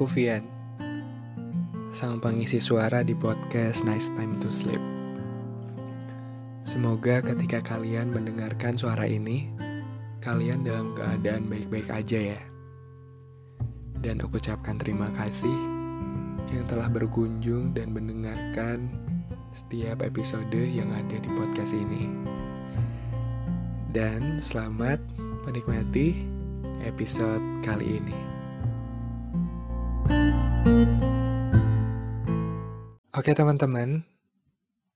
Aku Vian, sang pengisi suara di podcast Nice Time to Sleep. Semoga ketika kalian mendengarkan suara ini, kalian dalam keadaan baik-baik aja ya. Dan aku ucapkan terima kasih yang telah berkunjung dan mendengarkan setiap episode yang ada di podcast ini. Dan selamat menikmati episode kali ini. Oke teman-teman,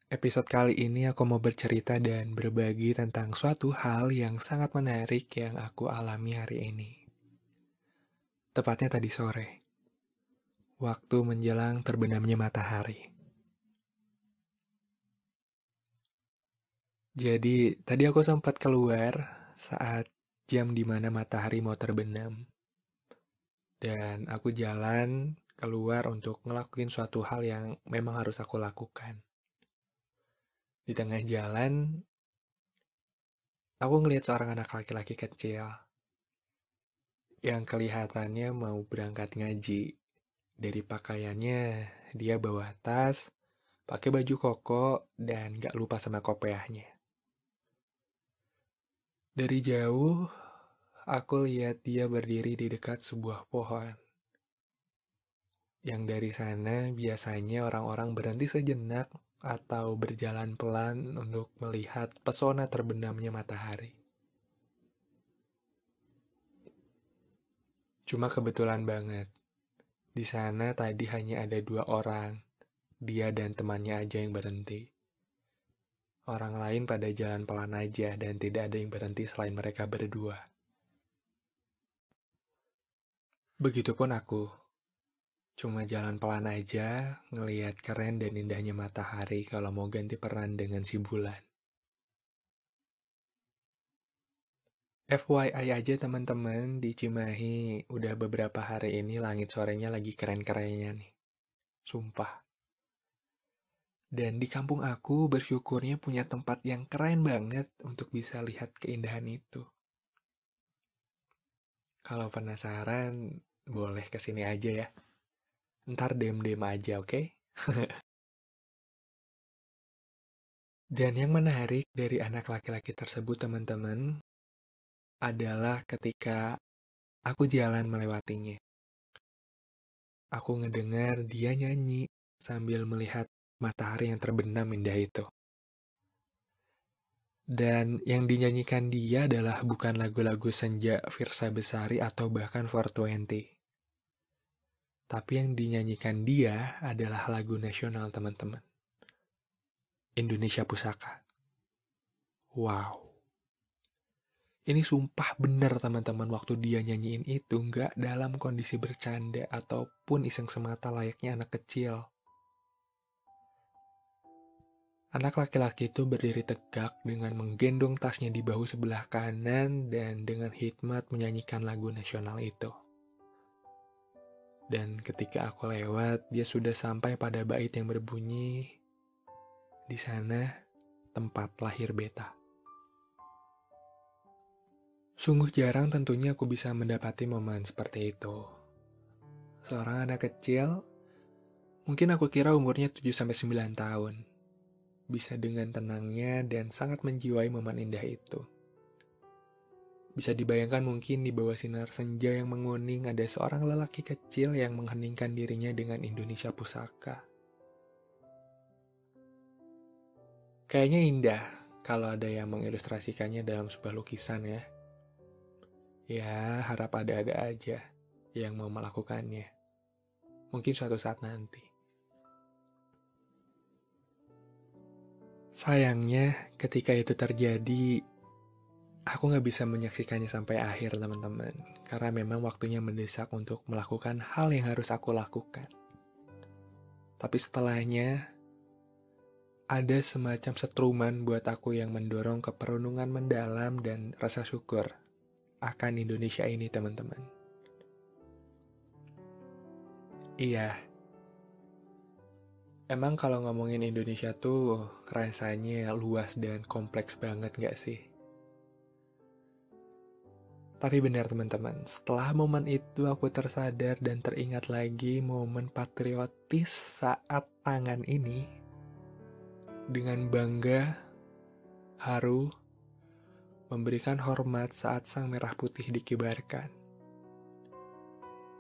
episode kali ini aku mau bercerita dan berbagi tentang suatu hal yang sangat menarik yang aku alami hari ini. Tepatnya tadi sore, waktu menjelang terbenamnya matahari. Jadi, tadi aku sempat keluar saat jam di mana matahari mau terbenam. Dan aku jalan keluar untuk ngelakuin suatu hal yang memang harus aku lakukan. Di tengah jalan, aku ngelihat seorang anak laki-laki kecil yang kelihatannya mau berangkat ngaji. Dari pakaiannya, dia bawa tas, pakai baju koko, dan gak lupa sama kopiahnya. Dari jauh, aku lihat dia berdiri di dekat sebuah pohon. Yang dari sana biasanya orang-orang berhenti sejenak atau berjalan pelan untuk melihat pesona terbenamnya matahari. Cuma kebetulan banget, di sana tadi hanya ada dua orang, dia dan temannya aja yang berhenti. Orang lain pada jalan pelan aja dan tidak ada yang berhenti selain mereka berdua. Begitupun aku. Cuma jalan pelan aja, ngeliat keren dan indahnya matahari kalau mau ganti peran dengan si bulan. FYI aja teman-teman, di Cimahi udah beberapa hari ini langit sorenya lagi keren-kerennya nih. Sumpah. Dan di kampung aku bersyukurnya punya tempat yang keren banget untuk bisa lihat keindahan itu. Kalau penasaran, boleh ke sini aja ya. Ntar dem-dem aja, oke? Okay? Dan yang menarik dari anak laki-laki tersebut, teman-teman, adalah ketika aku jalan melewatinya. Aku ngedengar dia nyanyi sambil melihat matahari yang terbenam indah itu. Dan yang dinyanyikan dia adalah bukan lagu-lagu senja Virsa Besari atau bahkan 420. Tapi yang dinyanyikan dia adalah lagu nasional teman-teman. Indonesia Pusaka. Wow. Ini sumpah bener teman-teman waktu dia nyanyiin itu nggak dalam kondisi bercanda ataupun iseng semata layaknya anak kecil. Anak laki-laki itu berdiri tegak dengan menggendong tasnya di bahu sebelah kanan dan dengan hikmat menyanyikan lagu nasional itu. Dan ketika aku lewat, dia sudah sampai pada bait yang berbunyi, di sana tempat lahir beta. Sungguh jarang tentunya aku bisa mendapati momen seperti itu. Seorang anak kecil, mungkin aku kira umurnya 7-9 tahun bisa dengan tenangnya dan sangat menjiwai momen indah itu. Bisa dibayangkan mungkin di bawah sinar senja yang menguning ada seorang lelaki kecil yang mengheningkan dirinya dengan Indonesia Pusaka. Kayaknya indah kalau ada yang mengilustrasikannya dalam sebuah lukisan ya. Ya, harap ada-ada aja yang mau melakukannya. Mungkin suatu saat nanti. Sayangnya, ketika itu terjadi, aku nggak bisa menyaksikannya sampai akhir, teman-teman. Karena memang waktunya mendesak untuk melakukan hal yang harus aku lakukan. Tapi setelahnya, ada semacam setruman buat aku yang mendorong ke perenungan mendalam dan rasa syukur akan Indonesia ini, teman-teman. Iya, Emang kalau ngomongin Indonesia tuh rasanya luas dan kompleks banget gak sih? Tapi benar teman-teman, setelah momen itu aku tersadar dan teringat lagi momen patriotis saat tangan ini. Dengan bangga, haru, memberikan hormat saat sang merah putih dikibarkan.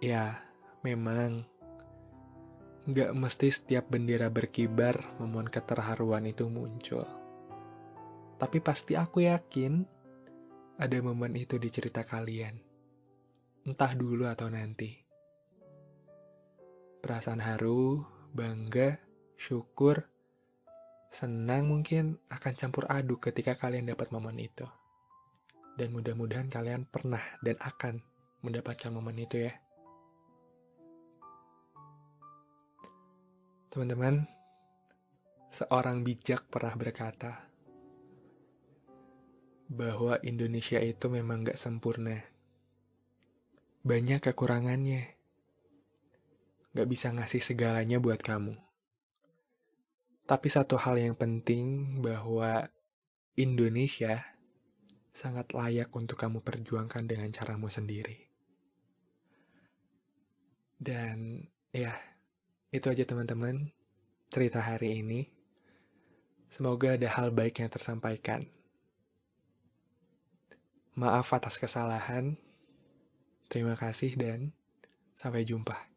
Ya, memang nggak mesti setiap bendera berkibar memohon keterharuan itu muncul. Tapi pasti aku yakin ada momen itu di cerita kalian. Entah dulu atau nanti. Perasaan haru, bangga, syukur, senang mungkin akan campur aduk ketika kalian dapat momen itu. Dan mudah-mudahan kalian pernah dan akan mendapatkan momen itu ya. Teman-teman, seorang bijak pernah berkata, bahwa Indonesia itu memang gak sempurna. Banyak kekurangannya. Gak bisa ngasih segalanya buat kamu. Tapi satu hal yang penting bahwa Indonesia sangat layak untuk kamu perjuangkan dengan caramu sendiri. Dan ya, itu aja teman-teman cerita hari ini. Semoga ada hal baik yang tersampaikan. Maaf atas kesalahan. Terima kasih dan sampai jumpa.